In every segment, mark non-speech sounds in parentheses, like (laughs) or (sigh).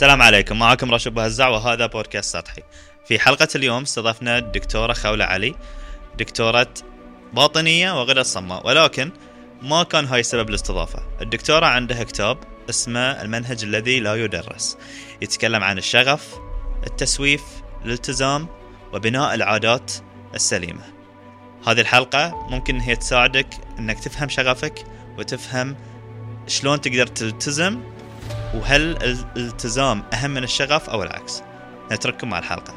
السلام عليكم. معكم راشد بهزع وهذا بودكاست سطحي. في حلقة اليوم استضفنا الدكتورة خولة علي دكتورة باطنية وغدة الصماء ولكن ما كان هاي سبب الاستضافة. الدكتورة عندها كتاب اسمه المنهج الذي لا يدرس. يتكلم عن الشغف التسويف الالتزام وبناء العادات السليمة. هذه الحلقة ممكن هي تساعدك إنك تفهم شغفك وتفهم شلون تقدر تلتزم وهل الالتزام أهم من الشغف أو العكس؟ نترككم مع الحلقة.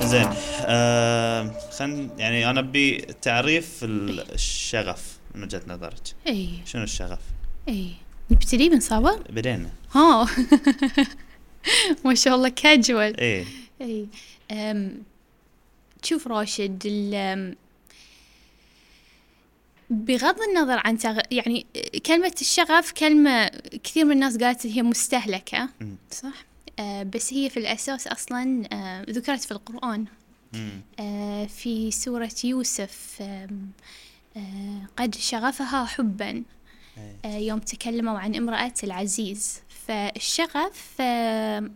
زين آه خل يعني أنا أبي تعريف الشغف من وجهة نظرك. إي. شنو الشغف؟ إي. نبتدي من صابر؟ بدينا. ها. (laughs) ما شاء الله كاجوال إي. إي. شوف راشد بغض النظر عن تغ... يعني كلمة الشغف كلمة كثير من الناس قالت هي مستهلكة. صح؟ آه بس هي في الأساس أصلا آه ذكرت في القرآن. آه في سورة يوسف آم، آه قد شغفها حبا إيه. آه يوم تكلموا عن امرأة العزيز فالشغف آه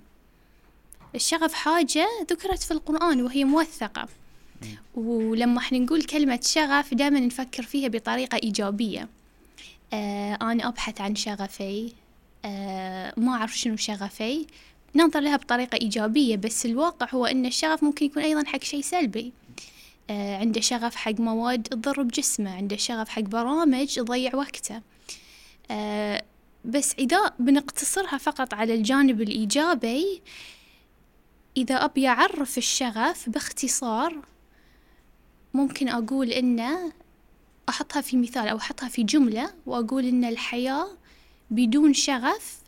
الشغف حاجة ذكرت في القرآن وهي موثقة ولما إحنا نقول كلمة شغف دائما نفكر فيها بطريقة إيجابية. آه أنا أبحث عن شغفي. آه ما أعرف شنو شغفي. ننظر لها بطريقة إيجابية بس الواقع هو أن الشغف ممكن يكون أيضا حق شيء سلبي. آه عنده شغف حق مواد تضر بجسمه عنده شغف حق برامج تضيع وقته. آه بس إذا بنقتصرها فقط على الجانب الإيجابي إذا أبي أعرف الشغف باختصار ممكن أقول إنه أحطها في مثال أو أحطها في جملة وأقول إن الحياة بدون شغف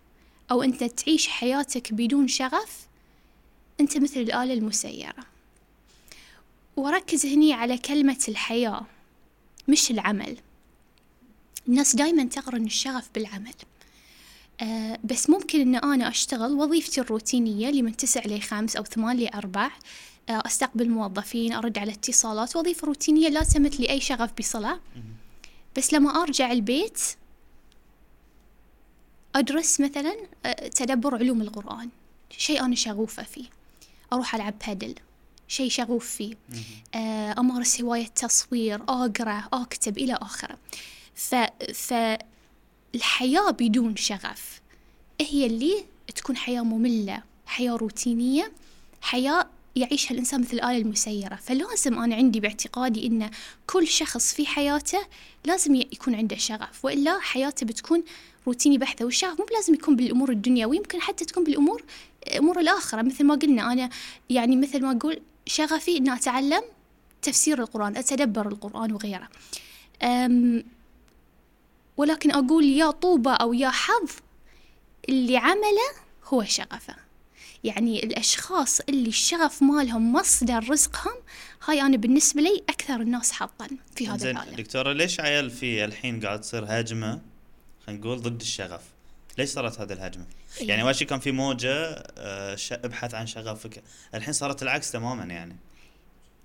أو أنت تعيش حياتك بدون شغف أنت مثل الآلة المسيرة. وأركز هني على كلمة الحياة مش العمل. الناس دايما تقرن الشغف بالعمل. آه بس ممكن إن أنا أشتغل وظيفتي الروتينية اللي من تسع لخمس أو ثمان لأربع. آه أستقبل موظفين أرد على اتصالات وظيفة روتينية لا تمت لي اي شغف بصلة بس لما أرجع البيت أدرس مثلا آه تدبر علوم القرآن. شيء أنا شغوفة فيه. أروح ألعب بادل. شيء شغوف فيه. آه أمارس هواية تصوير أقرأ أكتب إلى آخره. ف, ف الحياة بدون شغف. هي اللي تكون حياة مملة حياة روتينية حياة يعيشها الإنسان مثل الآلة المسيرة. فلازم أنا عندي باعتقادي إن كل شخص في حياته لازم يكون عنده شغف وإلا حياته بتكون روتيني بحتة. والشغف مو لازم يكون بالأمور الدنيوية يمكن حتى تكون بالأمور أمور الآخرة. مثل ما قلنا أنا يعني مثل ما أقول شغفي إن أتعلم تفسير القرآن أتدبر القرآن وغيره. ولكن أقول يا طوبى أو يا حظ اللي عمله هو شغفه. يعني الأشخاص اللي الشغف مالهم مصدر رزقهم هاي أنا بالنسبة لي أكثر الناس حظا في هذا زين العالم. دكتورة ليش عيل في الحين قاعد تصير هجمة خلينا نقول ضد الشغف. ليش صارت هذه الهجمة؟ إيه. يعني اول شيء كان في موجة آه، ابحث عن شغفك. الحين صارت العكس تماما يعني.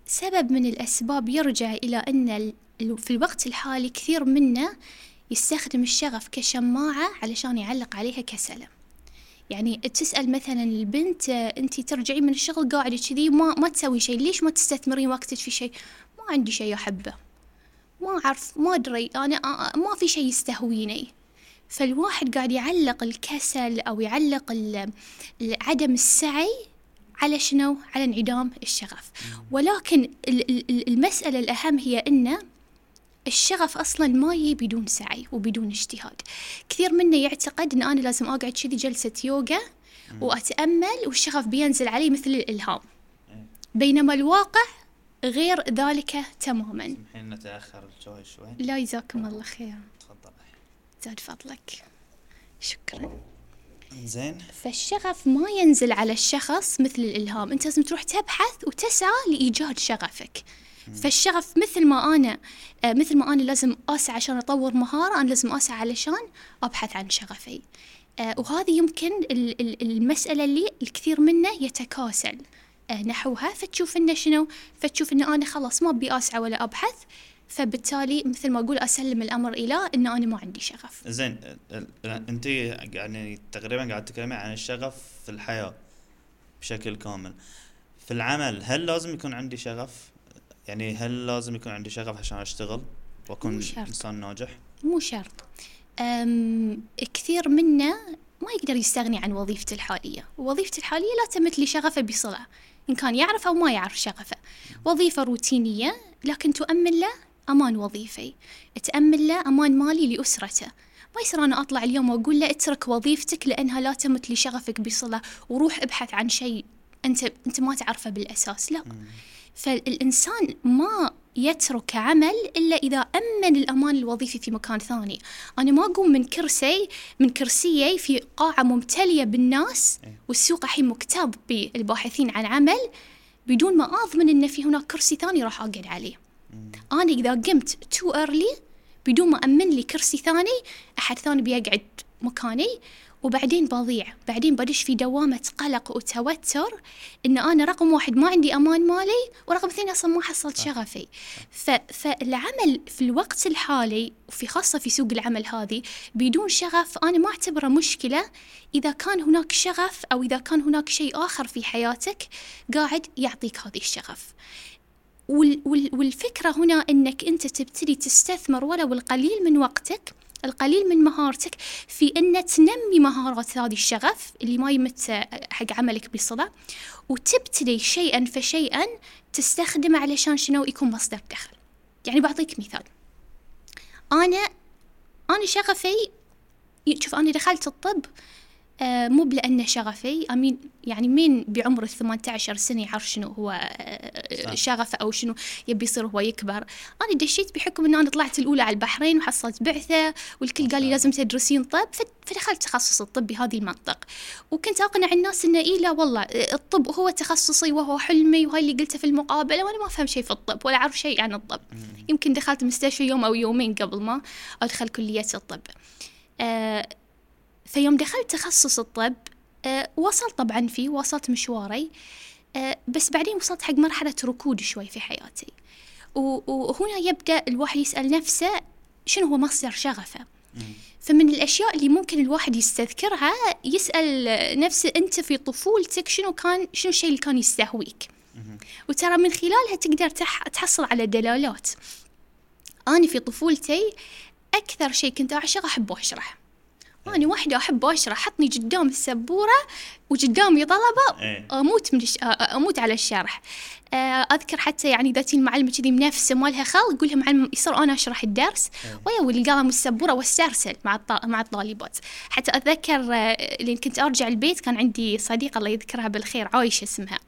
سبب من الأسباب يرجع إلى أن ال- ال- في الوقت الحالي كثير منا يستخدم الشغف كشماعة علشان يعلق عليها كسلة. يعني تسأل مثلا البنت أنت ترجعين من الشغل قاعدة كذي ما ما تسوي شيء. ليش ما تستثمرين وقتك في شيء؟ ما عندي شيء أحبه. ما أعرف ما أدري. أنا آ- ما في شيء يستهويني. فالواحد قاعد يعلق الكسل أو يعلق عدم السعي على شنو؟ على انعدام الشغف. ولكن ال- ال- ال- المسألة الأهم هي أن الشغف أصلا ما يجي بدون سعي وبدون اجتهاد. كثير منا يعتقد أن أنا لازم أقعد كذي جلسة يوغا وأتأمل والشغف بينزل علي مثل الإلهام. بينما الواقع غير ذلك تماما. الحين نتأخر شوي شوي. لا جزاكم الله خير تفضل زاد فضلك. شكرا. زين. فالشغف ما ينزل على الشخص مثل الإلهام. أنت لازم تروح تبحث وتسعى لإيجاد شغفك. فالشغف مثل ما أنا آه، مثل ما أنا لازم أسعى عشان أطور مهارة أنا لازم أسعى علشان أبحث عن شغفي. آه، وهذه يمكن ال- ال- المسألة اللي الكثير منا يتكاسل آه، نحوها. فتشوف إنه شنو؟ فتشوف إنه أنا خلاص ما أبي أسعى ولا أبحث فبالتالي مثل ما أقول أسلم الأمر إلى إن أنا ما عندي شغف. زين أنت يعني تقريبا قاعد تتكلمي عن الشغف في الحياة بشكل كامل. في العمل هل لازم يكون عندي شغف؟ يعني هل لازم يكون عندي شغف عشان أشتغل وأكون. إنسان ناجح؟ مو شرط. أم كثير منا ما يقدر يستغني عن وظيفته الحالية. وظيفته الحالية لا تمت لشغفه بصلة إن كان يعرف أو ما يعرف شغفه. وظيفة روتينية لكن تؤمن له أمان وظيفي. تأمن له أمان مالي لأسرته. ما يصير أنا أطلع اليوم وأقول له اترك وظيفتك لأنها لا تمت لشغفك بصلة وروح ابحث عن شيء أنت أنت ما تعرفه بالأساس لا. فالإنسان ما يترك عمل إلا إذا أمن الأمان الوظيفي في مكان ثاني. أنا ما أقوم من كرسي من كرسيي في قاعة ممتلية بالناس إيه. والسوق الحين مكتاب بالباحثين عن عمل. بدون ما أضمن أن في هناك كرسي ثاني راح أقعد عليه. أنا إذا قمت تو early بدون ما أمن لي كرسي ثاني أحد ثاني بيقعد مكاني. وبعدين بضيع. بعدين بدش في دوامة قلق وتوتر إن أنا رقم واحد ما عندي أمان مالي ورقم اثنين أصلا ما حصلت شغفي. ف... فالعمل في الوقت الحالي وفي خاصة في سوق العمل هذه بدون شغف أنا ما أعتبره مشكلة. إذا كان هناك شغف أو إذا كان هناك شيء آخر في حياتك قاعد يعطيك هذه الشغف. وال وال والفكرة هنا أنك أنت تبتدي تستثمر ولو القليل من وقتك القليل من مهارتك في أن تنمي مهارات هذه الشغف اللي ما يمت حق عملك بصلة وتبتدي شيئا فشيئا تستخدمه علشان شنو؟ يكون مصدر دخل. يعني بعطيك مثال. أنا أنا شغفي شوف أنا دخلت الطب مو لأنه شغفي. أمين يعني مين بعمر الثمانية عشر سنة يعرف شنو هو آه. شغفه أو شنو يبي يصير هو يكبر؟ أنا دشيت بحكم أن أنا طلعت الأولى على البحرين وحصلت بعثة والكل قال لي لازم تدرسين طب فدخلت تخصص الطب بهذه المنطق. وكنت أقنع الناس إنه إيه لا والله آه، الطب هو تخصصي وهو حلمي وهاي اللي قلته في المقابلة وأنا ما أفهم شيء في الطب ولا أعرف شيء عن الطب. يمكن دخلت مستشفى يوم أو يومين قبل ما أدخل كلية الطب. آه فيوم دخلت تخصص الطب آه وصلت طبعا فيه وصلت مشواري آه بس بعدين وصلت حق مرحلة ركود شوي في حياتي. وهنا يبدأ الواحد يسأل نفسه شنو هو مصدر شغفه. فمن الأشياء اللي ممكن الواحد يستذكرها يسأل نفسه أنت في طفولتك شنو كان شنو الشيء اللي كان يستهويك. وترى من خلالها تقدر تح تحصل على دلالات. أنا في طفولتي أكثر شيء كنت أعشقه أحب أشرح أنا واحدة أحب أشرح حطني قدام السبورة وقدامي طلبة إيه. أموت من الش... أموت على الشرح. أذكر حتى يعني ذاتي المعلمة كذي منافسة ما لها خلق أقول لها معلم يصير أنا أشرح الدرس؟ ويا والقلم والسبوره واسترسل مع الط... مع الطالبات. حتى اتذكر آه، لين كنت أرجع البيت كان عندي صديقة الله يذكرها بالخير عايشة اسمها.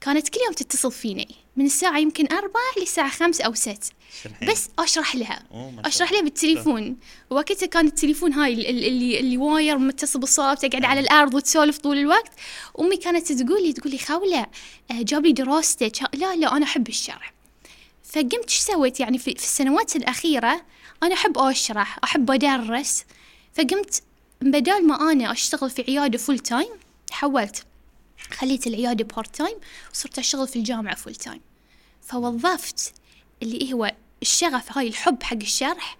كانت كل يوم تتصل فيني من الساعة يمكن أربعة للساعة خمس أو ست. شو الحين؟ بس أشرح لها. أشرح. لها بالتليفون. وقتها كان التليفون هاي ال- ال- اللي اللي wire متصل بالصوت تقعد على الأرض وتسولف طول الوقت. أمي كانت تقول لي تقول لي خولة آه، جاب لي دراستك. لا لا أنا أحب الشرح. فقمت إيش سويت؟ يعني في, في السنوات الأخيرة أنا أحب أشرح أحب أدرس. فقمت بدال ما أنا أشتغل في عيادة full time حولت. خليت العيادة part time وصرت أشتغل في الجامعة full time فوظفت اللي هو الشغف هاي الحب حق الشرح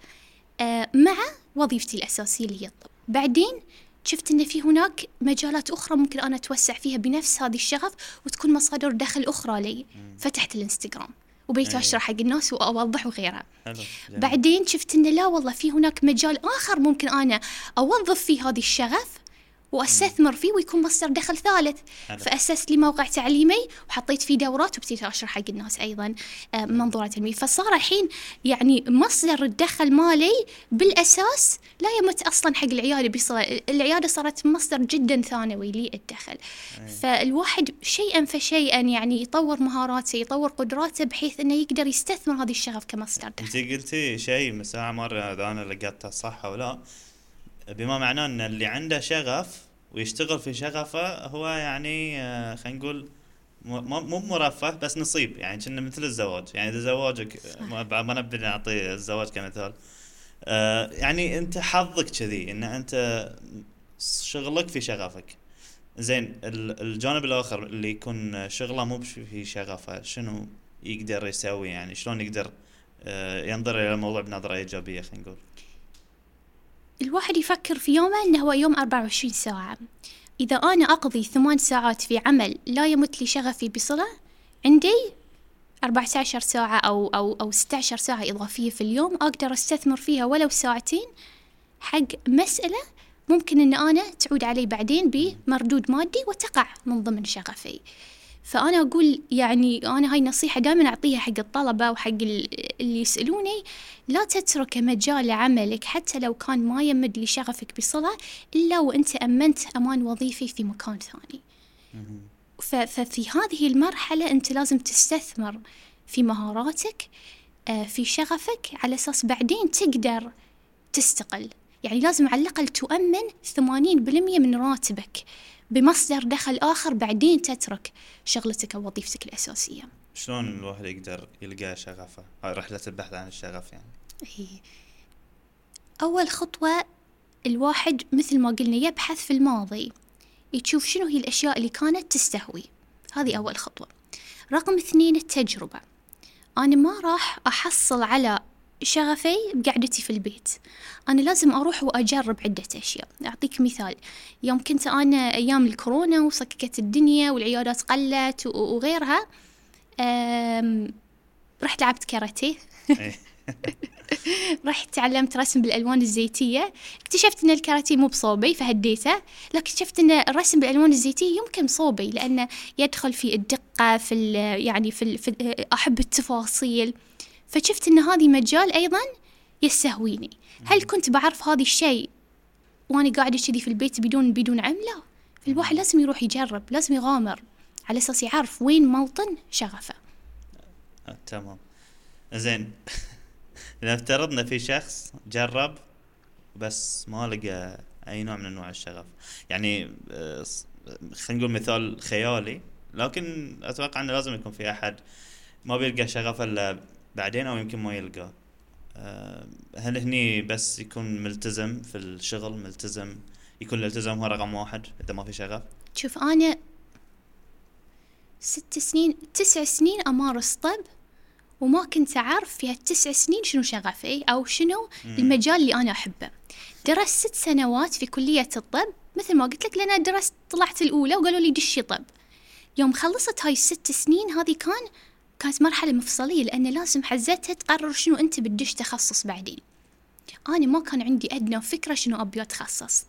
آه، مع وظيفتي الأساسية اللي هي الطب. بعدين شفت إن في هناك مجالات أخرى ممكن أنا أتوسع فيها بنفس هذه الشغف وتكون مصادر دخل أخرى لي. فتحت الإنستغرام وبديت أي. أشرح حق الناس وأوضح وغيرها. حلو. بعدين شفت انه لا والله في هناك مجال آخر ممكن أنا أوظف فيه هذه الشغف وأستثمر فيه ويكون مصدر دخل ثالث. فأسست لي موقع تعليمي وحطيت فيه دورات وابتديت أشرح حق الناس أيضا آه، منظورات علمية. فصار الحين يعني مصدر الدخل مالي بالأساس لا يمت أصلا حق العيادة العيادة صارت مصدر جدا ثانوي للدخل. فالواحد شيئا فشيئا يعني يطور مهاراته يطور قدراته بحيث إنه يقدر يستثمر هذه الشغف كمصدر دخل. انت قلتي شيء ساعة مرة اذا أنا لقيته صح أو لا؟ بما معناه إن اللي عنده شغف ويشتغل في شغفه هو يعني آه، خلينا نقول مو مرفه بس نصيب. يعني كنا مثل الزواج. يعني إذا زواجك ما نبي نعطي الزواج كمثال. آه، يعني أنت حظك كذي إن أنت شغلك في شغفك. زين ال- الجانب الآخر اللي يكون شغله مو في شغفه شنو يقدر يسوي؟ يعني شلون يقدر آه، ينظر إلى الموضوع بنظرة إيجابية خلينا نقول. الواحد يفكر في يومه إنه هو يوم 24 ساعة. إذا أنا أقضي ثمان ساعات في عمل لا يمت لي شغفي بصلة عندي 14 ساعة أو أو أو 16 ساعة إضافية في اليوم أقدر أستثمر فيها ولو ساعتين. حق مسألة ممكن إن أنا تعود علي بعدين بمردود مادي وتقع من ضمن شغفي. فأنا أقول يعني أنا هاي نصيحة دائما أعطيها حق الطلبة وحق اللي يسألوني لا تترك مجال عملك حتى لو كان ما يمد لشغفك بصلة إلا وأنت أمنت أمان وظيفي في مكان ثاني. ففي هذه المرحلة أنت لازم تستثمر في مهاراتك آه، في شغفك على أساس بعدين تقدر تستقل. يعني لازم على الأقل تؤمن ثمانين بالمية من راتبك. بمصدر دخل آخر بعدين تترك شغلتك أو وظيفتك الأساسية. شلون الواحد يقدر يلقى شغفه؟ هاي رحلة البحث عن الشغف يعني. هي. أول خطوة الواحد مثل ما قلنا يبحث في الماضي يشوف شنو هي الأشياء اللي كانت تستهوي. هذه أول خطوة. رقم اثنين التجربة. أنا ما راح أحصل على شغفي بقعدتي في البيت. أنا لازم أروح وأجرب عدة أشياء. أعطيك مثال. يوم كنت أنا أيام الكورونا وصككت الدنيا والعيادات قلت وغيرها رحت لعبت كاراتيه. إيه. (laughs) رحت تعلمت رسم بالألوان الزيتية. اكتشفت إن الكاراتيه مو بصوبي فهديته. لكن اكتشفت إن الرسم بالألوان الزيتية يمكن صوبي لأنه يدخل في الدقة في يعني في, في أحب التفاصيل. فشفت إن هذا مجال أيضا يستهويني. هل كنت بعرف هذا الشيء وأنا قاعدة كذي في البيت بدون بدون علم؟ لا. الواحد لازم يروح يجرب لازم يغامر على أساس يعرف وين موطن شغفه. آه، تمام. زين. (laughs) نفترض ان في شخص جرب بس ما لقى أي نوع من أنواع الشغف. يعني آه، خلينا نقول مثال خيالي لكن أتوقع إنه لازم يكون في أحد. ما بيلقى شغف إلا بعدين أو يمكن ما يلقاه آه، هل هني بس يكون ملتزم في الشغل ملتزم يكون الالتزام هو رقم واحد إذا ما في شغف؟ شوف أنا ست سنين تسع سنين أمارس طب وما كنت أعرف في هالتسع سنين شنو شغفي أو شنو المجال اللي أنا أحبه. درست ست سنوات في كلية الطب. مثل ما قلت لك لأن درست طلعت الأولى وقالوا لي دشي طب. يوم خلصت هاي الست سنين هذه كان كانت مرحلة مفصلية لأن لازم حزتها تقرر شنو أنت بدش تخصص بعدين. أنا ما كان عندي أدنى فكرة شنو أبي أتخصص.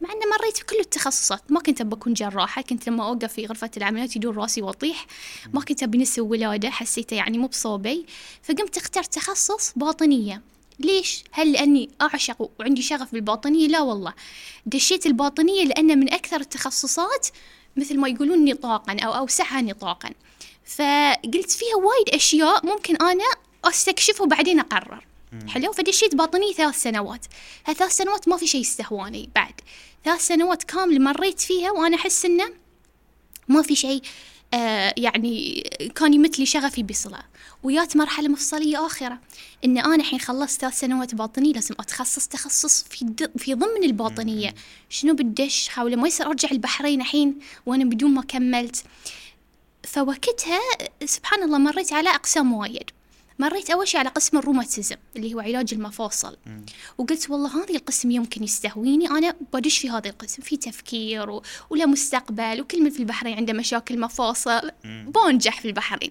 مع أن مريت في كل التخصصات ما كنت أبى أكون جراحة كنت لما أوقف في غرفة العمليات يدور راسي وأطيح. ما كنت أبي نسو ولادة حسيته يعني مو بصوبي. فقمت اخترت تخصص باطنية. ليش؟ هل لأني أعشق وعندي شغف بالباطنية؟ لا والله. دشيت الباطنية لأن من أكثر التخصصات مثل ما يقولون نطاقا أو أوسعها نطاقا. فقلت فيها وايد أشياء ممكن أنا أستكشفه وبعدين أقرر. حلو؟ فدشيت باطنية ثلاث سنوات. هالثلاث سنوات ما في شيء استهواني بعد. ثلاث سنوات كاملة مريت فيها وأنا أحس إنه ما في شيء آه يعني كان يمثلي شغفي بصلة. ويات مرحلة مفصلية آخرة. إن أنا الحين خلصت ثلاث سنوات باطنية لازم أتخصص تخصص في في ضمن الباطنية. شنو بدش؟ حاولة ما يصير أرجع البحرين الحين وأنا بدون ما كملت. فوقتها سبحان الله مريت على أقسام وايد. مريت أول شيء على قسم الروماتيزم اللي هو علاج المفاصل. مم. وقلت والله هذا القسم يمكن يستهويني أنا بدش في هذا القسم في تفكير و... وله مستقبل وكل من في البحرين عنده مشاكل مفاصل. بنجح في البحرين.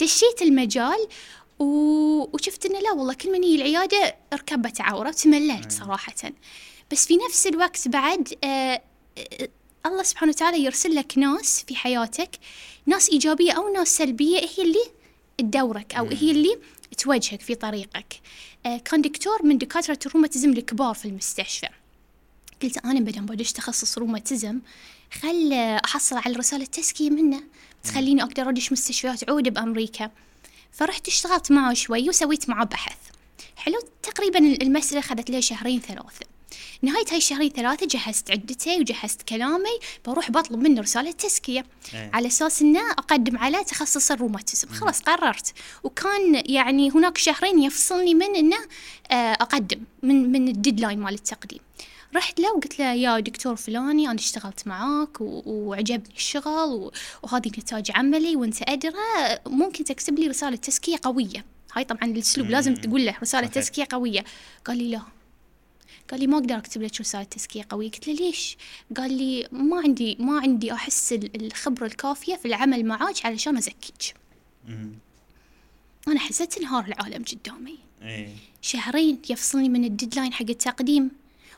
دشيت المجال و... وشفت إنه لا والله كل من يجي العيادة ركبت عورة تمللت صراحة. بس في نفس الوقت بعد آه آه الله سبحانه وتعالى يرسل لك ناس في حياتك ناس إيجابية أو ناس سلبية هي اللي تدورك أو هي اللي تواجهك في طريقك. آه كان دكتور من دكاترة الروماتيزم الكبار في المستشفى. قلت أنا بدل بدش تخصص روماتيزم خل أحصل على رسالة تزكية منه تخليني أقدر أدش مستشفيات عودة بأمريكا. فرحت اشتغلت معه شوي وسويت معه بحث. حلو تقريبا المسألة أخذت لي شهرين ثلاثة. نهاية هاي الشهرين ثلاثة جهزت عدتي وجهزت كلامي بروح بطلب منه رسالة تزكية. أيه. على أساس إنه أقدم على تخصص الروماتيزم. خلاص قررت. وكان يعني هناك شهرين يفصلني من إنه آه، أقدم من من ال deadline مال التقديم. رحت له وقلت له يا دكتور فلاني أنا اشتغلت معاك وعجبني الشغل وهذه نتاج عملي وأنت أدرى ممكن تكتب لي رسالة تزكية قوية. هاي طبعا الأسلوب. لازم تقول له رسالة. تزكية قوية. قال لي لا. قال لي ما أقدر أكتب لك رساله تزكية قوية. قلت له ليش؟ قال لي ما عندي ما عندي أحس ال- الخبرة الكافية في العمل معاك علشان أزكيك. أنا حسيت انهار العالم قدامي. إيه. شهرين يفصلني من ال deadline حق التقديم.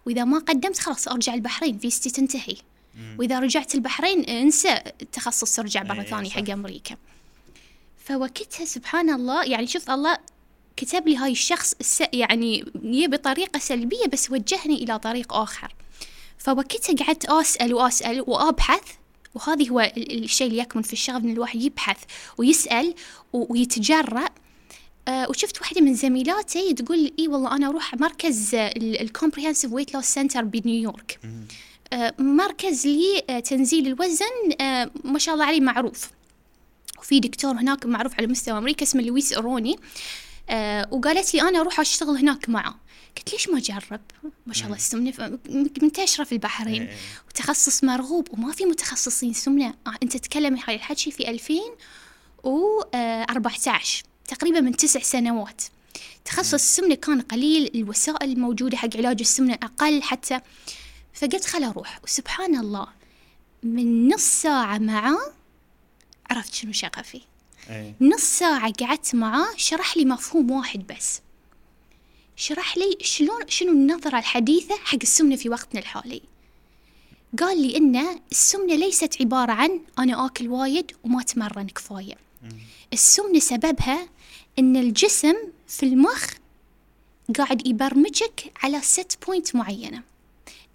وإذا ما قدمت خلاص أرجع البحرين فيستي تنتهي. مم. وإذا رجعت البحرين انسى التخصص أرجع مرة إيه، ثانية. حق أمريكا. فوقتها سبحان الله يعني شوف الله كتب لي هاي الشخص يعني هي بطريقة سلبية بس وجهني إلى طريق آخر. فوقتها قعدت أسأل وأسأل وأبحث وهذه هو ال- الشيء اللي يكمن في الشغف إن الواحد يبحث ويسأل و- ويتجرأ. آه، وشفت واحدة من زميلاتي تقول إي والله أنا أروح مركز ال Comprehensive Weight Loss Center بنيويورك. آه، مركز لتنزيل الوزن آه، ما شاء الله عليه معروف. وفي دكتور هناك معروف على مستوى أمريكا اسمه لويس أوروني. آه، وقالت لي أنا أروح أشتغل هناك معه. قلت ليش ما أجرب؟ ما شاء الله السمنه منتشرة في البحرين. إيه. وتخصص مرغوب وما في متخصصين سمنة. آه، أنت تتكلمي هاي الحكي في 2014 تقريبا من تسع سنوات. تخصص السمنه كان قليل الوسائل الموجوده حق علاج السمنة أقل حتى. فقلت خل أروح. وسبحان الله من نص ساعة معاه عرفت شنو شغفي. إيه. نص ساعة قعدت معاه شرح لي مفهوم واحد بس. شرح لي شلون شنو النظرة الحديثة حق السمنة في وقتنا الحالي. قال لي إن السمنة ليست عبارة عن أنا آكل وايد وما أتمرن كفاية. السمنة سببها إن الجسم في المخ قاعد يبرمجك على set point معينة.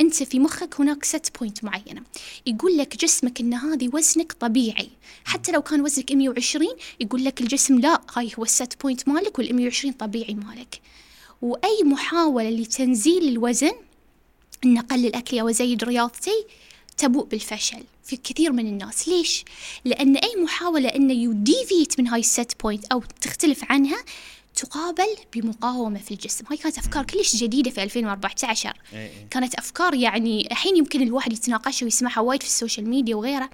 أنت في مخك هناك set point معينة. يقول لك جسمك إن هذه وزنك طبيعي. حتى لو كان وزنك 120 يقول لك الجسم لا هاي هو ال set point مالك وال 120 طبيعي مالك. وأي محاولة لتنزيل الوزن إن اقلل اكلي أو ازيد رياضتي تبوء بالفشل في كثير من الناس. ليش؟ لأن أي محاولة انه ي deviate من هاي ال set point أو تختلف عنها تقابل بمقاومة في الجسم. هاي كانت أفكار كلش جديدة في 2014 إيه إيه. كانت أفكار يعني الحين يمكن الواحد يتناقشها ويسمعها وايد في ال social media وغيره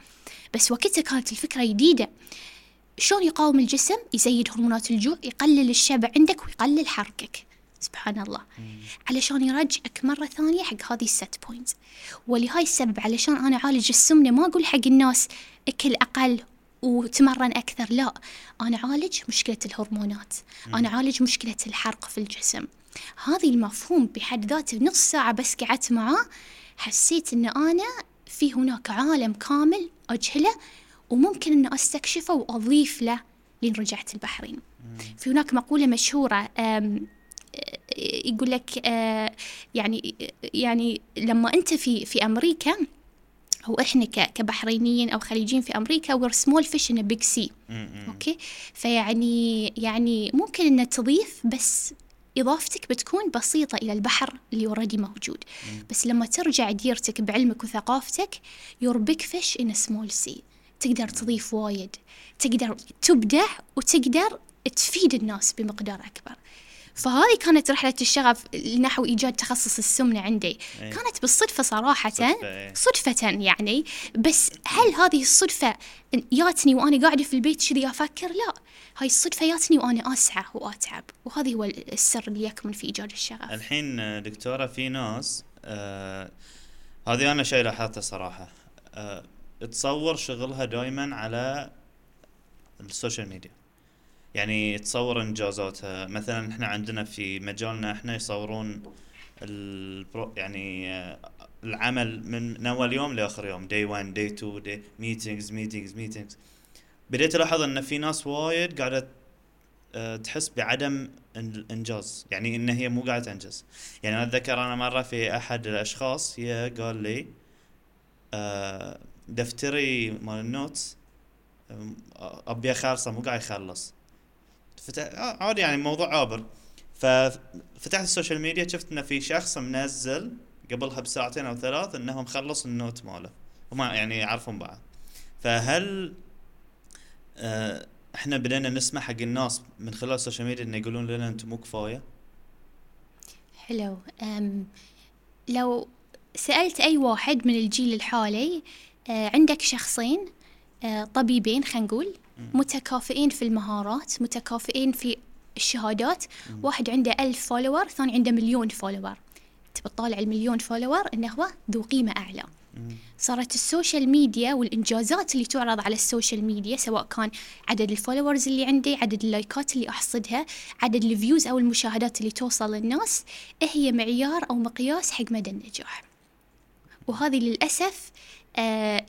بس وقتها كانت الفكرة جديدة. شلون يقاوم الجسم؟ يزيد هرمونات الجوع يقلل الشبع عندك ويقلل حرقك سبحان الله علشان يرجعك مرة ثانية حق هذه الست بوينت ولهاي السبب علشان أنا أعالج السمنة ما أقول حق الناس أكل أقل وتمرن أكثر. لا أنا أعالج مشكلة الهرمونات. أنا أعالج مشكلة الحرق في الجسم. هذه المفهوم بحد ذاته نص ساعة بس قعدت معاه حسيت أن أنا في هناك عالم كامل أجهله وممكن أن أستكشفه وأضيف له لين رجعت البحرين. في هناك مقولة مشهورة أم، يقول لك آه، يعني يعني لما أنت في في أمريكا أو إحنا كبحرينيين أو خليجيين في أمريكا in a big sea. مم. مم. أوكي؟ فيعني يعني ممكن إن تضيف بس إضافتك بتكون بسيطة إلى البحر اللي اوريدي موجود. بس لما ترجع ديرتك بعلمك وثقافتك big fish in a small sea. تقدر تضيف وايد. تقدر تبدع وتقدر تفيد الناس بمقدار أكبر. فهذه كانت رحلة الشغف نحو إيجاد تخصص السمنة عندي. إيه. كانت بالصدفة صراحة صدفة، إيه. صدفة يعني. بس هل هذه الصدفة ياتني وأنا قاعدة في البيت كذي أفكر؟ لا. هاي الصدفة ياتني وأنا أسعى وأتعب. وهذا هو السر اللي يكمن في إيجاد الشغف. الحين دكتورة في ناس آه هذه أنا شيء لاحظته صراحة آه تصور شغلها دائما على السوشيال ميديا. يعني تصور إنجازاتها. مثلا إحنا عندنا في مجالنا إحنا يصورون الـ pro يعني آه، العمل من اول يوم لآخر يوم. day 1 day 2 day meetings meetings meetings بديت ألاحظ إن في ناس وايد قاعدة آه، تحس بعدم الانجاز يعني إن هي مو قاعدة تنجز. يعني أنا أتذكر أنا مرة في أحد الأشخاص هي قال لي آه، دفتري مال ال notes أبي اخلصه مو قاعد يخلص. فتح آه، عادي يعني موضوع عابر. ففتحت السوشيال ميديا شفت إن في شخص منزل قبلها بساعتين أو ثلاث انه مخلص ال note ماله. وما يعني يعرفون بعض. فهل آه، إحنا بدينا نسمع حق الناس من خلال السوشيال ميديا انه يقولون لنا أنتم مو كفاية؟ حلو. أم لو سألت أي واحد من الجيل الحالي آه، عندك شخصين طبيبين خلينا نقول متكافئين في المهارات متكافئين في الشهادات. واحد عنده ألف follower ثاني عنده مليون follower تبى تطالع المليون follower إنه هو ذو قيمة أعلى. صارت السوشيال ميديا والإنجازات اللي تعرض على السوشيال ميديا سواء كان عدد ال followers اللي عندي عدد اللايكات اللي أحصدها عدد ال views أو المشاهدات اللي توصل للناس هي معيار أو مقياس حق مدى النجاح. وهذه للأسف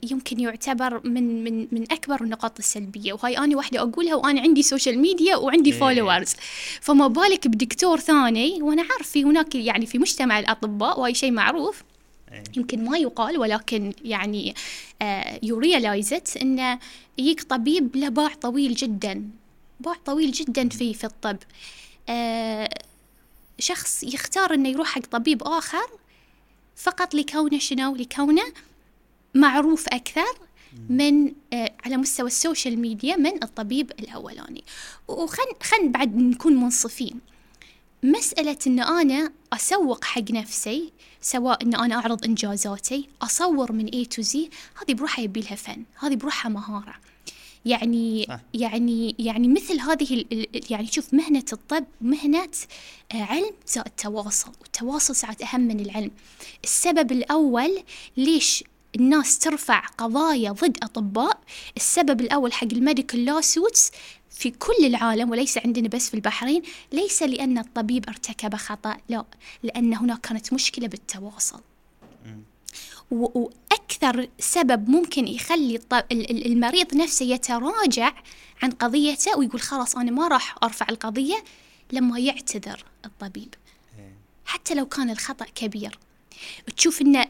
يمكن يعتبر من من من أكبر النقاط السلبية. وهاي أنا واحدة أقولها وأنا عندي سوشيال ميديا وعندي إيه. followers فما بالك بدكتور ثاني وأنا عارف في هناك يعني في مجتمع الأطباء وهاي شيء معروف. إيه. يمكن ما يقال ولكن يعني you realize it انه يجيك طبيب له باع طويل جدا. باع طويل جدا في في الطب. آه شخص يختار إنه يروح حق طبيب آخر فقط لكونه شنو؟ لكونه معروف أكثر من آه على مستوى السوشيال ميديا من الطبيب الأولاني. وخن خن بعد نكون منصفين. مسألة إن أنا أسوق حق نفسي سواء إن أنا أعرض إنجازاتي أصور من A to Z هذه بروحها يبي لها فن هذه بروحها مهارة. يعني صح. يعني يعني مثل هذه ال- يعني شوف مهنة الطب مهنة آه، علم زائد تواصل والتواصل ساعات أهم من العلم. السبب الأول ليش الناس ترفع قضايا ضد أطباء. السبب الأول حق ال medical lawsuits في كل العالم وليس عندنا بس في البحرين ليس لأن الطبيب ارتكب خطأ لا لأن هناك كانت مشكلة بالتواصل. وأكثر سبب ممكن يخلي المريض نفسه يتراجع عن قضيته ويقول خلاص أنا ما راح أرفع القضية لما يعتذر الطبيب. إيه. حتى لو كان الخطأ كبير. تشوف إن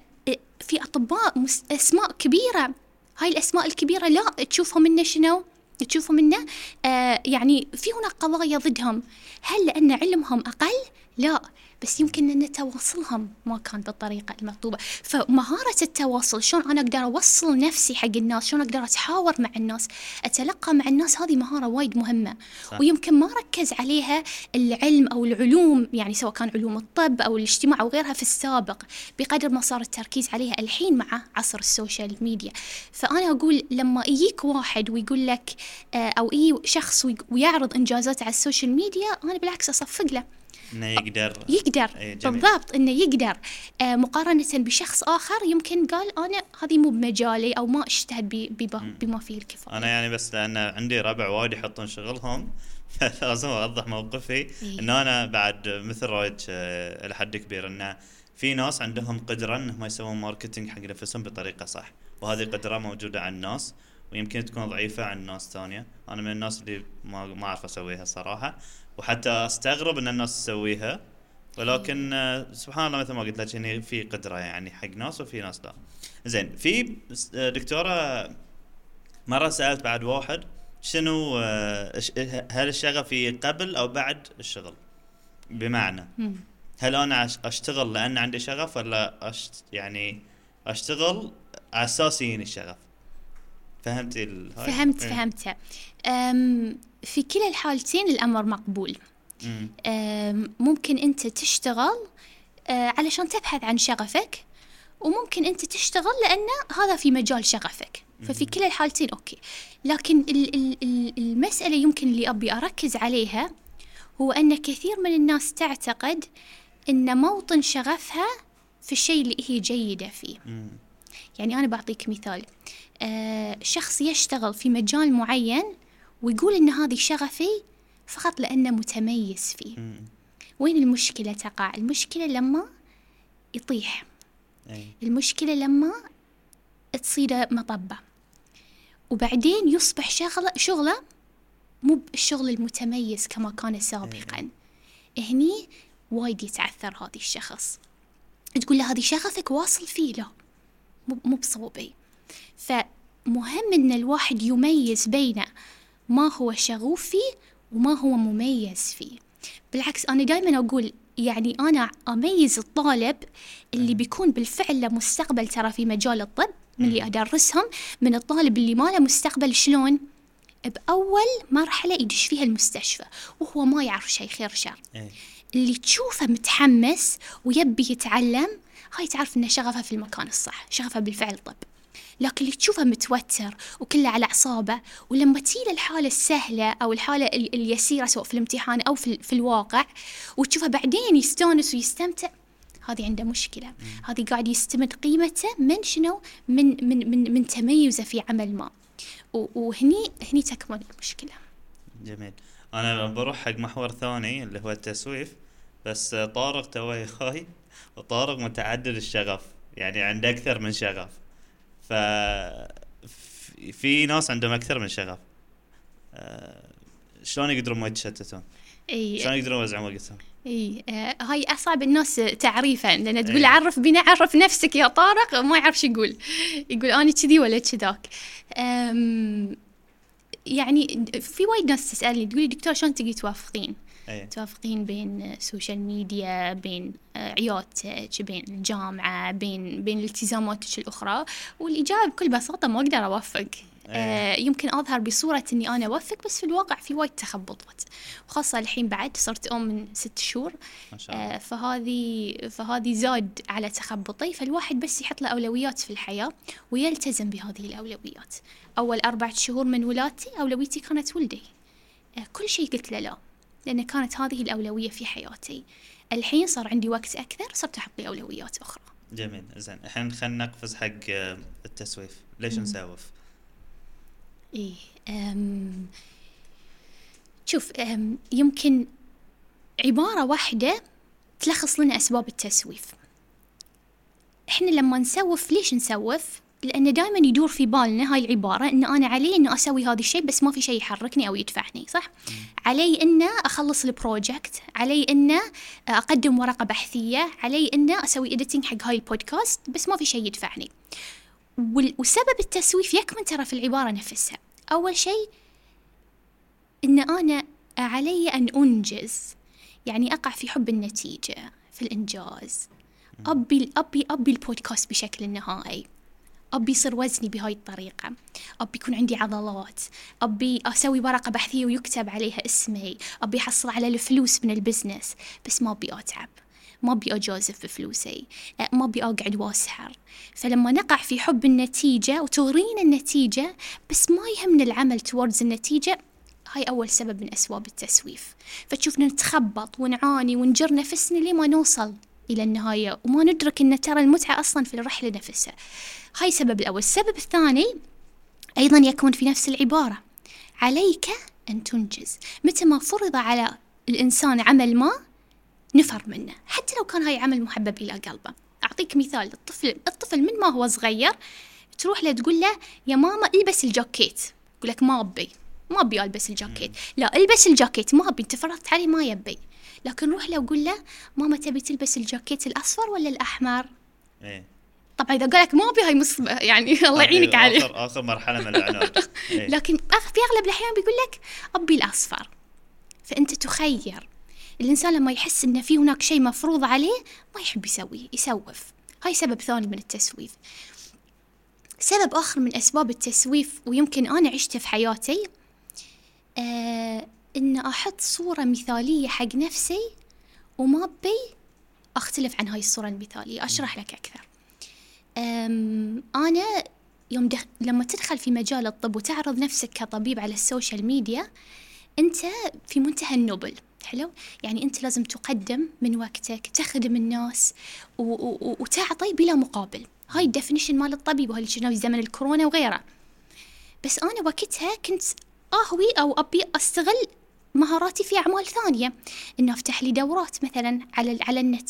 في أطباء مس- أسماء كبيرة. هاي الأسماء الكبيرة لا تشوفهم إنه شنو؟ تشوفهم إنه آه يعني في هناك قضايا ضدهم. هل لأن علمهم أقل؟ لا. بس يمكن أن تواصلهم ما كان بالطريقة المطلوبة. فمهارة التواصل شلون أنا أقدر أوصل نفسي حق الناس؟ شلون أقدر أتحاور مع الناس؟ أتلقى مع الناس هذه مهارة وايد مهمة. صح. ويمكن ما ركز عليها العلم أو العلوم يعني سواء كان علوم الطب أو الاجتماع أو غيرها في السابق بقدر ما صار التركيز عليها الحين مع عصر السوشيال ميديا. فأنا أقول لما يجيك واحد ويقول لك آه، أو يجي شخص ويعرض إنجازاته على السوشيال ميديا أنا بالعكس أصفق له. إنه يقدر. يقدر. جميل. بالضبط إنه يقدر. آه مقارنة بشخص آخر يمكن قال أنا هذه مو بمجالي أو ما اجتهد بما, فيه الكفاية. أنا يعني بس لأن عندي ربع وايد يحطون شغلهم (laughs) لازم أوضح موقفي. إيه. ان أنا بعد مثل رأيك آه، إلى حد كبير إنه في ناس عندهم قدرة إنهم يسوون ماركتينج حق نفسهم بطريقة صح وهذه القدره موجودة عند الناس. ويمكن تكون ضعيفة عند ناس ثانية أنا من الناس اللي ما ما أعرف أسويها صراحة وحتى أستغرب إن الناس تسويها ولكن آه، سبحان الله مثل ما قلت لك يعني في قدرة يعني حق ناس وفي ناس لا زين في آه، دكتورة مرة سألت بعد واحد شنو آه، هل الشغف في قبل أو بعد الشغل؟ بمعنى. هل أنا أش- أشتغل لأن عندي شغف ولا أشت يعني أشتغل على أساس يجيني الشغف؟ فهمتي هاي؟ فهمت إيه. فهمت أم في كلا الحالتين الأمر مقبول. ممكن أنت تشتغل أه، علشان تبحث عن شغفك وممكن أنت تشتغل لأن هذا في مجال شغفك. ففي كلا الحالتين أوكي. لكن ال- ال- ال- المسألة يمكن اللي أبي أركز عليها هو أن كثير من الناس تعتقد أن موطن شغفها في الشيء اللي هي جيدة فيه. يعني أنا بعطيك مثال. آه شخص يشتغل في مجال معين ويقول إن هذه شغفي فقط لأنه متميز فيه. مم. وين المشكلة تقع؟ المشكلة لما يطيح. إيه. المشكلة لما تصير مطبة. وبعدين يصبح شغلة شغلة مو بالشغل المتميز كما كان سابقا. هني وايد يتعثر هذا الشخص. تقول له هذه شغفك واصل فيه لا. مو بصوبي فمهم إن الواحد يميز بين ما هو شغوف فيه وما هو مميز فيه. بالعكس أنا دائما أقول يعني أنا أميز الطالب اللي بيكون بالفعل له مستقبل ترى في مجال الطب من اللي أدرسهم من الطالب اللي ما له مستقبل شلون؟ بأول مرحلة يدش فيها المستشفى وهو ما يعرف شيء خير شر. إيه. اللي تشوفه متحمس ويبي يتعلم هاي تعرف إنه شغفه في المكان الصح شغفه بالفعل طب. لكن اللي تشوفه متوتر وكله على أعصابه ولما تجي الحالة السهلة أو الحالة ال- اليسيرة سواء في الامتحان أو في, في الواقع وتشوفه بعدين يستانس ويستمتع هذه عنده مشكلة. هذه قاعد يستمد قيمته من شنو؟ من من من, من تميزه في عمل ما. وهني هني تكمن المشكلة. جميل. أنا بروح حق محور ثاني اللي هو التسويف بس طارق توه خاي وطارق متعدد الشغف يعني عنده أكثر من شغف ف في- ناس عندهم أكثر من شغف آه، شلون يقدرون ما يتشتتون؟ إي شلون يقدرون يوزعون وقتهم؟ إي آه هاي أصعب الناس تعريفا لأن تقول إي. عرف لنا عرف نفسك يا طارق ما يعرف شو يقول يقول أنا كذي ولا كذاك يعني في وايد ناس تسألني تقولي دكتور شلون تقدري توافقين اي توافقين بين السوشيال ميديا بين آه، عيادتك بين الجامعة بين بين التزاماتك الأخرى. والإجابة بكل بساطة ما أقدر أوفق. آه يمكن أظهر بصورة إني أنا أوفق بس في الواقع في وايد تخبطات. وخاصة الحين بعد صرت أم من ست شهور. ما شاء الله. آه فهذه فهذه زاد على تخبطي. فالواحد بس يحط له أولويات في الحياة ويلتزم بهذه الأولويات. أول أربعة شهور من ولادتي أولويتي كانت ولدي. آه، كل شيء قلت له لا. لأن كانت هذه الأولوية في حياتي. الحين صار عندي وقت أكثر صرت أحط لي أولويات أخرى. جميل زين. الحين خلينا نقفز حق آه، التسويف. ليش نسوف؟ إيه أم شوف أم يمكن عبارة واحدة تلخص لنا أسباب التسويف. إحنا لما نسوف ليش نسوف؟ لأن دائما يدور في بالنا هاي العبارة إن أنا علي إن أسوي هذا الشيء بس ما في شيء يحركني أو يدفعني صح؟ علي إن أخلص ال project علي إن أقدم ورقة بحثية علي إن أسوي editing حق هاي البودكاست بس ما في شيء يدفعني. وال- وسبب التسويف يكمن ترى في العبارة نفسها. أول شيء إن أنا علي أن أنجز يعني أقع في حب النتيجة في الإنجاز. أبي أبي أبي البودكاست بشكل نهائي. أبي يصير وزني بهاي الطريقة. أبي يكون عندي عضلات. أبي أسوي ورقة بحثية ويكتب عليها اسمي. أبي أحصل على الفلوس من ال business. بس ما أبي أتعب. ما أبي أجازف بفلوسي ما أبي أقعد وأسحر فلما نقع في حب النتيجة وتغرينا النتيجة بس ما يهمنا العمل towards النتيجة هاي أول سبب من أسباب التسويف. فتشوفنا نتخبط ونعاني ونجر نفسنا لين ما نوصل إلى النهاية وما ندرك أن ترى المتعة أصلا في الرحلة نفسها. هاي السبب الأول. السبب الثاني أيضا يكمن في نفس العبارة. عليك أن تنجز. متى ما فرض على الإنسان عمل ما نفر منه. حتى لو كان هاي عمل محبب إلى قلبه. أعطيك مثال. الطفل الطفل من ما هو صغير تروح له تقول له يا ماما إلبس الجاكيت. يقول لك ما أبي. ما أبي ألبس الجاكيت. لا إلبس الجاكيت. ما أبي. أنت فرضت عليه ما يبي. لكن روح له وقول له ماما تبي تلبس الجاكيت الأصفر ولا الأحمر؟ إيه. طبعا إذا قال لك ما أبي هاي مصيبة يعني (laughs) الله يعينك عليه اخر آخر مرحلة من العناد (laughs) إيه. لكن في أغلب الأحيان بيقول لك أبي الأصفر. فأنت تخير الإنسان لما يحس إن في هناك شيء مفروض عليه ما يحب يسويه يسوف. هاي سبب ثاني من التسويف. سبب آخر من أسباب التسويف ويمكن أنا عشته في حياتي آه إن أحط صورة مثالية حق نفسي وما بي أختلف عن هاي الصورة المثالية. أشرح لك أكثر. أم أنا يوم دخ... لما تدخل في مجال الطب وتعرض نفسك كطبيب على السوشيال ميديا أنت في منتهى النبل حلو؟ يعني أنت لازم تقدم من وقتك تخدم الناس و... و... وتعطي بلا مقابل. هاي ال definition مال الطبيب وهاي اللي في زمن الكورونا وغيره. بس أنا وقتها كنت أهوي أو أبي أستغل مهاراتي في أعمال ثانية. إنه أفتح لي دورات مثلا على على النت.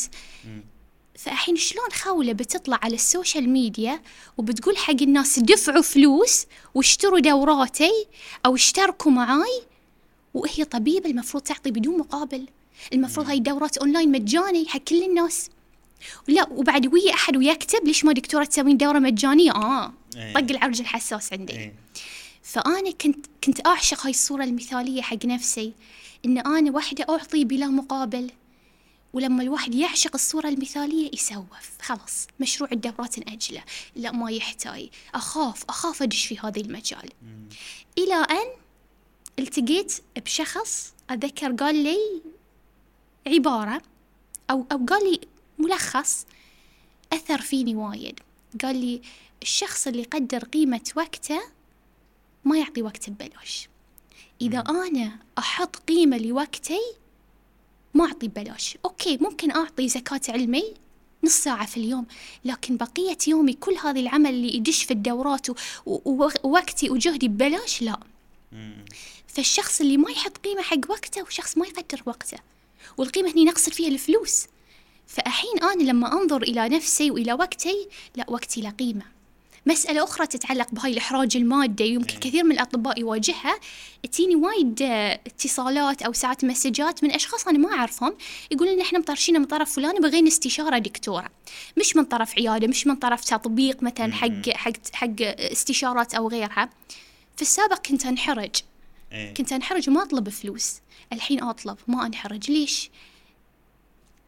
فالحين شلون خولة بتطلع على السوشيال ميديا وبتقول حق الناس دفعوا فلوس واشتروا دوراتي أو اشتركوا معاي وهي طبيبة المفروض تعطي بدون مقابل. المفروض هاي الدورات أونلاين مجاني حق كل الناس. لا وبعد ويا أحد ويكتب ليش ما دكتورة تسوين دورة مجانية؟ آه إيه. طق العرق الحساس عندي. إيه. فأنا كنت كنت أعشق هاي الصورة المثالية حق نفسي إن أنا واحدة أعطي بلا مقابل. ولما الواحد يعشق الصورة المثالية يسوف. خلاص مشروع الدورات نأجله لا ما يحتاج. أخاف أخاف أدش في هذا المجال. إلى أن التقيت بشخص أتذكر قال لي عبارة أو أو قال لي ملخص أثر فيني وايد. قال لي الشخص اللي يقدر قيمة وقته ما يعطي وقته ببلاش. إذا أنا أحط قيمة لوقتي ما أعطي ببلاش. أوكي ممكن أعطي زكاة علمي نص ساعة في اليوم لكن بقية يومي كل هذا العمل اللي يدش في الدورات ووقتي وجهدي ببلاش لا. فالشخص اللي ما يحط قيمة حق وقته وشخص ما يقدر وقته والقيمة هني نقصد فيها الفلوس. فأحين أنا لما أنظر إلى نفسي وإلى وقتي لا وقتي له قيمة. مسألة أخرى تتعلق بهاي الإحراج المادي يمكن إيه. كثير من الأطباء يواجهها. تجيني وايد آه، اتصالات أو ساعات مسجات من أشخاص أنا ما أعرفهم يقولون إحنا مطرشين من طرف فلان بغينا استشارة دكتورة. مش من طرف عيادة مش من طرف تطبيق مثلا حق حق حق استشارات أو غيرها. في السابق كنت أنحرج. إيه. كنت أنحرج وما أطلب فلوس. الحين أطلب ما أنحرج. ليش؟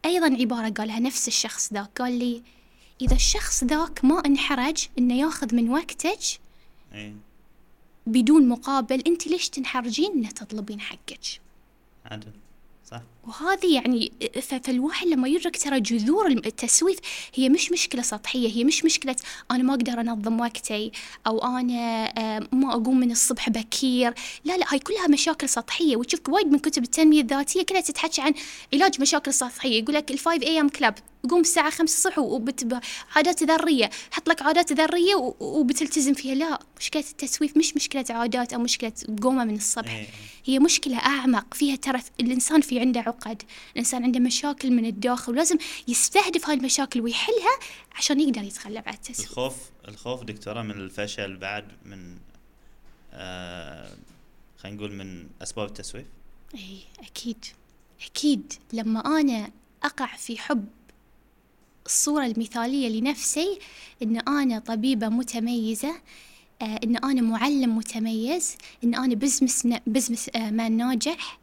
أيضا عبارة قالها نفس الشخص ذاك قال لي إذا الشخص ذاك ما انحرج إنه ياخذ من وقتك إيه. بدون مقابل أنت ليش تنحرجين إنه تطلبين حقك؟ عدل. صح. وهذه يعني فالواحد لما يدرك ترى جذور التسويف هي مش مشكلة سطحية هي مش مشكلة أنا ما أقدر أنظم وقتي أو أنا آه، ما أقوم من الصبح بكير. لا لا هاي كلها مشاكل سطحية. وتشوف وايد من كتب التنمية الذاتية كلها تتحكي عن علاج مشاكل سطحية. يقول لك ال 5 اي ام كلاب قوم الساعة 5 الصبح عادات ذرية. حط لك عادات ذرية وبتلتزم فيها. لا مشكلة التسويف مش مشكلة عادات أو مشكلة قومة من الصبح. إيه. هي مشكلة أعمق. فيها ترى الإنسان في عنده عقد. الإنسان عنده مشاكل من الداخل. ولازم يستهدف هاي المشاكل ويحلها عشان يقدر يتغلب على التسويف. الخوف الخوف دكتورة من الفشل بعد من آه خلينا نقول من أسباب التسويف؟ أي أكيد. أكيد. لما أنا أقع في حب الصورة المثالية لنفسي إن أنا طبيبة متميزة آه، إن أنا معلم متميز إن أنا business business آه، man ناجح.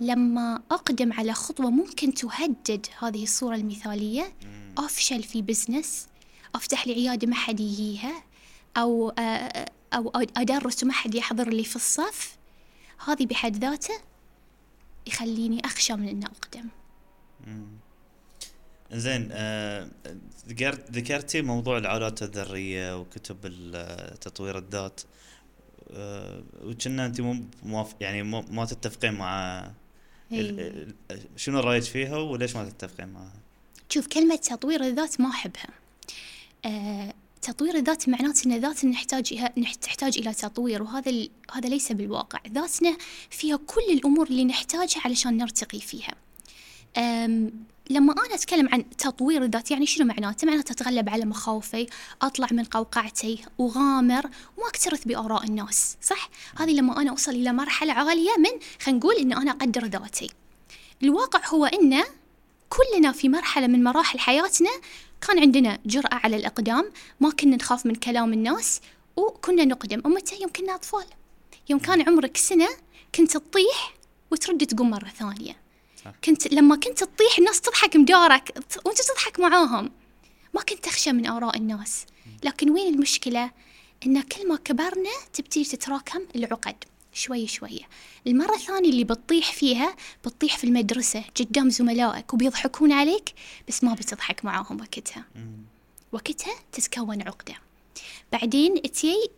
لما أقدم على خطوة ممكن تهدد هذه الصورة المثالية. أفشل في business أفتح لي عيادة ما حد يجيها أو آه، أو أدرس وما حد يحضر لي في الصف هذه بحد ذاته يخليني أخشى من أن أقدم. زين آه ذكرت ذكرتي موضوع العادات الذرية وكتب تطوير الذات آه وكنا انت مو موافق يعني مو ما تتفقين مع ال- إي. ال- شنو رأيك فيها وليش ما تتفقين معها؟ شوف كلمة تطوير الذات ما أحبها آه، تطوير الذات معناته أن ذاتنا نحتاج نح- تحتاج إلى تطوير وهذا ال- هذا ليس بالواقع ذاتنا فيها كل الأمور اللي نحتاجها علشان نرتقي فيها لما أنا أتكلم عن تطوير الذات يعني شنو معناته؟ معناته أتغلب على مخاوفي أطلع من قوقعتي أغامر وما أكترث بآراء الناس صح؟ هذه لما أنا أوصل إلى مرحلة عالية من خلينا نقول إن أنا أقدر ذاتي الواقع هو إنه كلنا في مرحلة من مراحل حياتنا كان عندنا جرأة على الإقدام ما كنا نخاف من كلام الناس وكنا نقدم ومتى يوم كنا أطفال يوم كان عمرك سنة كنت تطيح وترد تقوم مرة ثانية صح. كنت لما كنت تطيح الناس تضحك مدارك وانت تضحك معاهم. ما كنت تخشى من آراء الناس. لكن وين المشكلة؟ إن كل ما كبرنا تبتدي تتراكم العقد. شوي شوية المرة الثانية اللي بتطيح فيها بتطيح في المدرسة. قدام زملائك وبيضحكون عليك بس ما بتضحك معاهم وقتها. وقتها تتكون عقدة. بعدين تي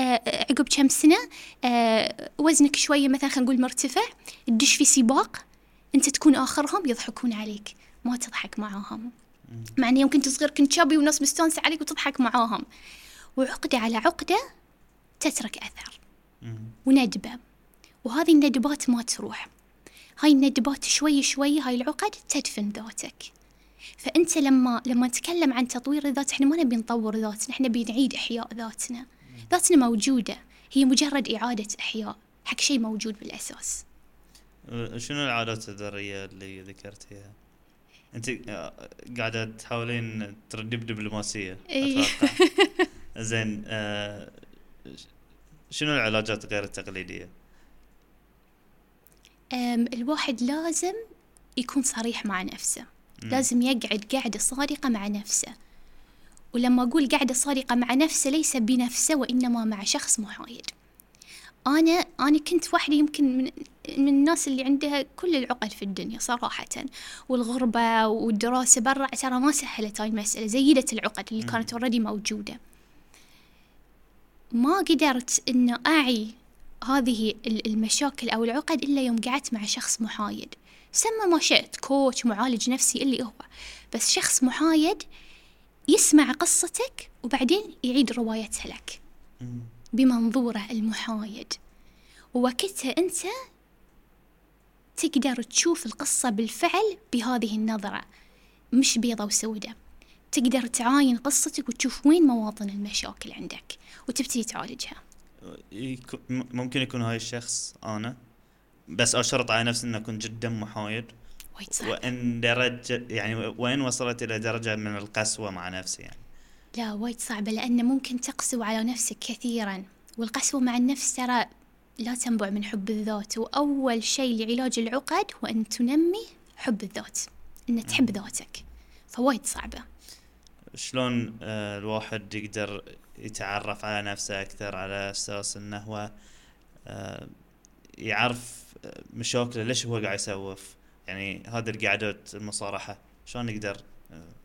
آه، عقب كم سنة آه، وزنك شوية مثلا خلينا نقول مرتفع تدش في سباق. انت تكون آخرهم يضحكون عليك ما تضحك معاهم. مع ان يوم كنت صغير كنت شابي والناس مستانسة عليك وتضحك معاهم. وعقدة على عقدة تترك أثر. مم. وندبة. وهذه الندبات ما تروح. هاي الندبات شوي شوي هاي العقد تدفن ذاتك. فأنت لما لما نتكلم عن تطوير الذات إحنا ما نبي نطور ذاتنا إحنا نبي نعيد إحياء ذاتنا. ذاتنا موجودة هي مجرد إعادة إحياء حق شيء موجود بالأساس. آه، شنو العادات الذرية اللي ذكرتيها؟ أنت آه، قاعدة تحاولين تردي بدبلوماسية إي. أتوقع (laughs) زين آه، شنو العلاجات غير التقليدية؟ أم، الواحد لازم يكون صريح مع نفسه. لازم يقعد قعدة صادقة مع نفسه ولما أقول قعدة صادقة مع نفسه ليس بنفسه وإنما مع شخص محايد أنا أنا كنت واحدة يمكن من من الناس اللي عندها كل العقد في الدنيا صراحة والغربة والدراسة برا ترى ما سهلت هاي المسألة زيدت العقد اللي كانت already موجودة. ما قدرت ان أعي هذه المشاكل أو العقد إلا يوم قعدت مع شخص محايد. سمى ما شئت coach معالج نفسي اللي هو. بس شخص محايد يسمع قصتك وبعدين يعيد روايتها لك. بمنظوره المحايد. ووقتها أنت تقدر تشوف القصة بالفعل بهذه النظرة مش بيضة وسودة. تقدر تعاين قصتك وتشوف وين مواطن المشاكل عندك وتبتدي تعالجها. ممكن يكون هاي الشخص أنا بس أشرط على نفسي أن أكون جدا محايد. وإن درجة يعني وين وصلت إلى درجة من القسوة مع نفسي يعني. لا وايد صعبة لأن ممكن تقسو على نفسك كثيرا والقسوة مع النفس ترى لا تنبع من حب الذات وأول شيء لعلاج العقد هو أن تنمي حب الذات أن تحب ذاتك. فوايد صعبة. شلون آه، الواحد يقدر يتعرف على نفسه أكثر على أساس أنه هو آه، يعرف آه، مشاكله ليش هو قاعد يسوف؟ يعني هذه القعدات المصارحة شلون يقدر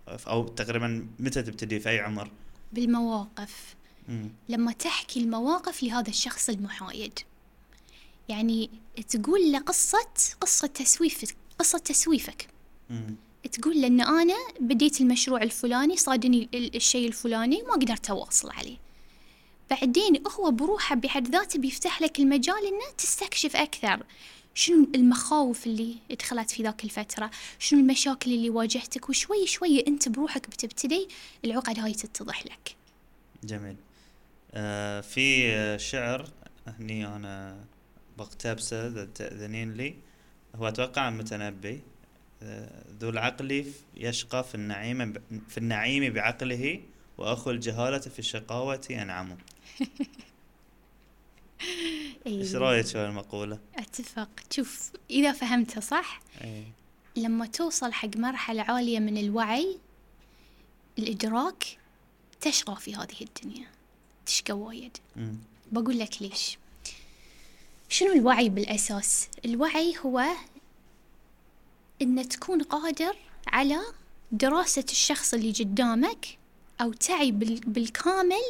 أو تقريبا متى تبتدي في أي عمر؟ بالمواقف. مم. لما تحكي المواقف لهذا الشخص المحايد. يعني تقول له قصة قصة تسويفك قصة تسويفك. مم. تقول له إن أنا بديت المشروع الفلاني صادني الشيء الفلاني وما قدرت أواصل عليه. بعدين هو بروحه بحد ذاته بيفتح لك المجال إنه تستكشف أكثر. شنو المخاوف اللي دخلت في ذاك الفترة؟ شنو المشاكل اللي واجهتك؟ وشوي شوي انت بروحك بتبتدي العقد هاي تتضح لك. جميل. آه في شعر هني أنا بقتبسه إذا تأذنين لي. هو أتوقع المتنبي آه، ذو العقل يشقى في النعيم في النعيم بعقله وأخو الجهالة في الشقاوة أنعم (laughs) إيش رأيك في المقولة؟ أتفق شوف إذا فهمتها صح أي. لما توصل حق مرحلة عالية من الوعي الإدراك تشقى في هذه الدنيا تشقى وايد بقول لك ليش شنو الوعي بالأساس؟ الوعي هو إن تكون قادر على دراسة الشخص اللي قدامك أو تعي بالكامل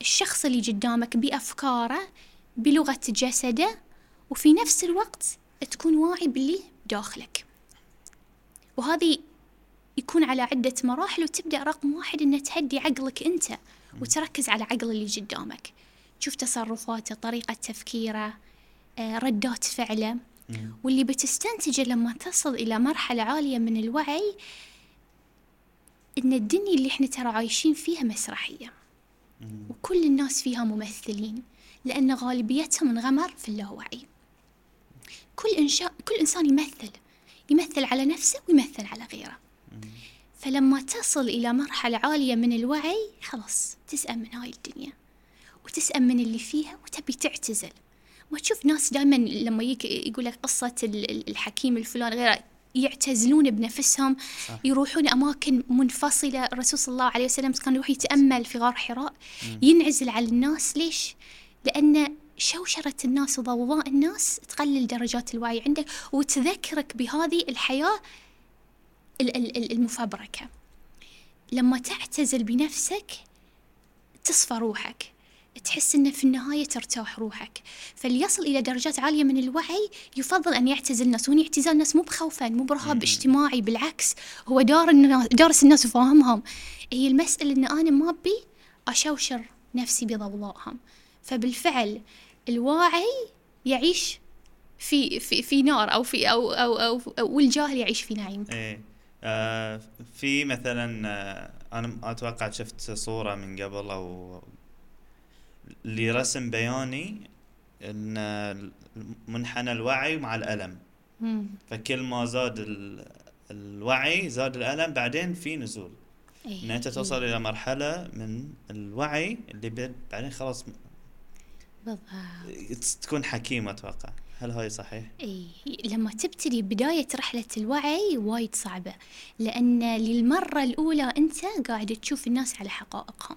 الشخص اللي قدامك بأفكاره بلغة جسده وفي نفس الوقت تكون واعي باللي داخلك. وهذه يكون على عدة مراحل وتبدأ رقم واحد إن تهدي عقلك أنت وتركز على عقل اللي قدامك. تشوف تصرفاته طريقة تفكيره آه، ردات فعله. واللي بتستنتجه لما تصل إلى مرحلة عالية من الوعي إن الدنيا اللي إحنا ترى عايشين فيها مسرحية. وكل الناس فيها ممثلين. لأن غالبيتهم انغمر في اللاوعي. كل إنشاء كل إنسان يمثل يمثل على نفسه ويمثل على غيره. فلما تصل إلى مرحلة عالية من الوعي خلاص تسأم من هاي الدنيا وتسأم من اللي فيها وتبي تعتزل. وتشوف ناس دائما لما يقول لك قصة الحكيم الفلاني غيره يعتزلون بنفسهم صح. يروحون أماكن منفصلة. الرسول صلى الله عليه وسلم كان يروح يتأمل في غار حراء ينعزل على الناس. ليش؟ لأن شوشرة الناس وضوضاء الناس تقلل درجات الوعي عندك وتذكرك بهذه الحياة المفبركة. لما تعتزل بنفسك تصفى روحك تحس إنه في النهاية ترتاح روحك. فاللي يصل إلى درجات عالية من الوعي يفضل أن يعتزل الناس وهنا اعتزال الناس مو بخوفا مو برهاب اجتماعي بالعكس هو دار الناس دارس الناس وفاهمهم. هي المسألة إن أنا ما أبي أشوشر نفسي بضوضائهم فبالفعل الواعي يعيش في في في نار أو في أو أو أو, أو والجاهل يعيش في نعيم. إيه آه في مثلا آه أنا أتوقع شفت صورة من قبل أو لرسم بياني إن منحنى الوعي مع الألم مم. فكل ما زاد الوعي زاد الألم بعدين في نزول أيه. إن أنت توصل إلى مرحلة من الوعي اللي بعدين خلاص بالضبط. تكون حكيم أتوقع. هل هاي صحيح؟ إي لما تبتدي بداية رحلة الوعي وايد صعبة لأن للمرة الأولى أنت قاعد تشوف الناس على حقائقهم.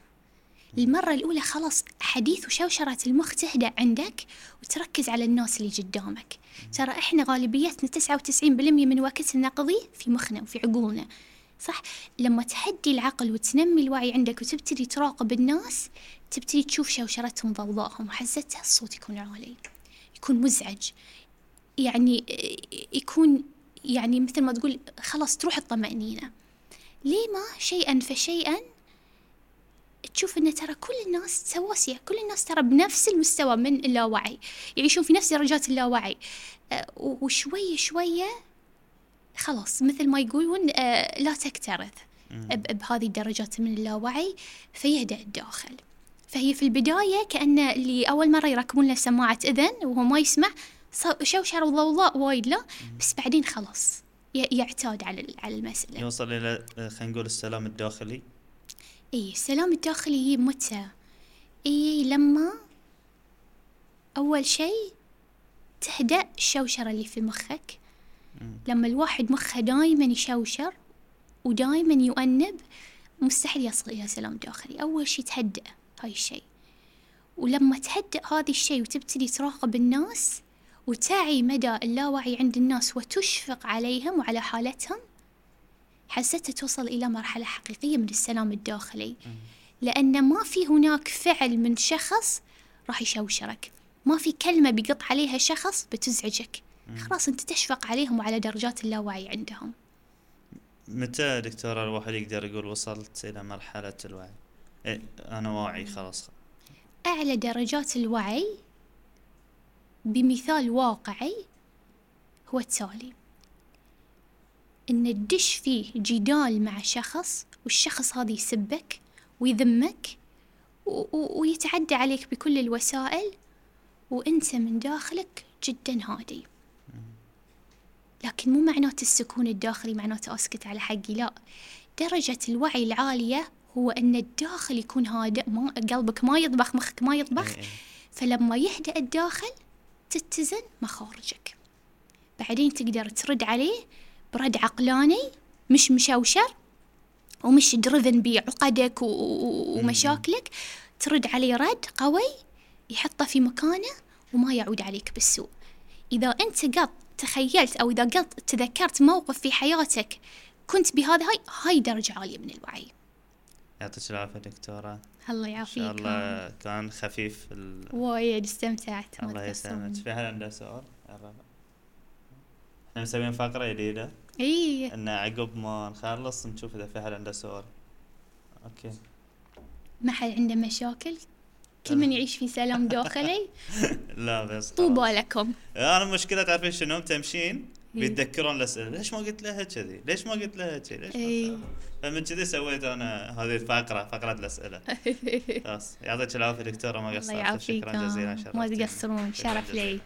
المرة الأولى خلاص حديث وشوشرة المخ تهدأ عندك وتركز على الناس اللي قدامك. ترى إحنا غالبيتنا تسعة وتسعين بالمية من وقتنا نقضي في مخنا وفي عقولنا صح؟ لما تهدي العقل وتنمي الوعي عندك وتبتدي تراقب الناس تبتدي تشوف شوشرتهم ضوضائهم وحزتها الصوت يكون عالي يكون مزعج. يعني يكون يعني مثل ما تقول خلاص تروح الطمأنينة. ليه ما شيئا فشيئا تشوف إن ترى كل الناس سواسية كل الناس ترى بنفس المستوى من اللاوعي يعيشون في نفس درجات اللاوعي. وشوية شوية خلاص مثل ما يقولون أه، لا تكترث بهذه الدرجات من اللاوعي فيهدأ الداخل. فهي في البداية كأن اللي أول مرة يركبون له سماعة إذن وهو ما يسمع شوشر وضوضاء وايد لا بس بعدين خلاص يعتاد على على المسألة. يوصل إلى خلينا نقول السلام الداخلي. اي السلام الداخلي متى؟ اي لما أول شيء تهدأ الشوشرة اللي في مخك. لما الواحد مخه دايما يشوشر ودايما يؤنب مستحيل يصل إلى سلام داخلي. أول شيء تهدأ. هاي الشيء ولما تهدأ هذا الشيء وتبتدي تراقب الناس وتعي مدى اللاوعي عند الناس وتشفق عليهم وعلى حالتهم حسيت توصل إلى مرحلة حقيقية من السلام الداخلي. لأن ما في هناك فعل من شخص راح يشوشرك ما في كلمة بيقط عليها شخص بتزعجك. خلاص أنت تشفق عليهم وعلى درجات اللاوعي عندهم. متى دكتورة الواحد يقدر يقول وصلت إلى مرحلة الوعي؟ إيه أنا واعي خلاص. أعلى درجات الوعي بمثال واقعي هو التالي إن تدش فيه جدال مع شخص والشخص هذا يسبك ويذمك ويتعدى عليك بكل الوسائل وأنت من داخلك جدا هادي. لكن مو معناته السكون الداخلي معناته أسكت على حقي لا. درجة الوعي العالية هو أن الداخل يكون هادئ ما قلبك ما يطبخ مخك ما يطبخ. إيه، إيه. فلما يهدأ الداخل تتزن مخارجك. بعدين تقدر ترد عليه برد عقلاني مش مشوشر ومش درذن بعقدك ومشاكلك. ترد عليه رد قوي يحطه في مكانه وما يعود عليك بالسوء. إذا أنت قط تخيلت أو إذا قط تذكرت موقف في حياتك كنت بهذا هاي هاي درجة عالية من الوعي. يعطيك العافية دكتورة. الله يعافيك إن شاء الله كان خفيف ال... وايد استمتعت. الله يسلمك. في أحد عنده سؤال؟ إحنا مسويين فقرة جديدة. إي. إن عقب ما نخلص نشوف إذا في حد عنده سؤال. okay. ما حد عنده مشاكل؟ كل من يعيش في سلام داخلي؟ (laughs) لا بس طوبى لكم أنا المشكلة تعرفين شنو؟ تمشين بيتذكرون الأسئلة. ليش ما قلت لها كذي؟ ليش ما قلت لها كذي؟ ليش إي. فمن كذي سويت أنا هذه الفقرة فقرة الأسئلة. (laughs) خلاص يعطيك العافية دكتورة ما قصرت. شكرا جزيلا ما تقصرون. شرف لي.